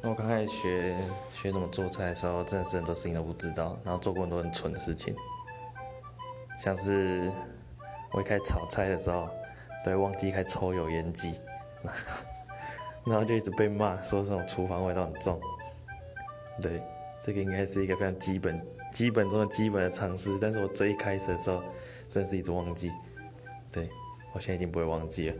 那我刚开始学学怎么做菜的时候真的是很多事情都不知道然后做过很多很蠢的事情像是我一开始炒菜的时候都会忘记开抽油烟机。然后就一直被骂说这种厨房味道很重。对这个应该是一个非常基本基本中的基本的常识但是我最一开始的时候真是一直忘记。对我现在已经不会忘记了。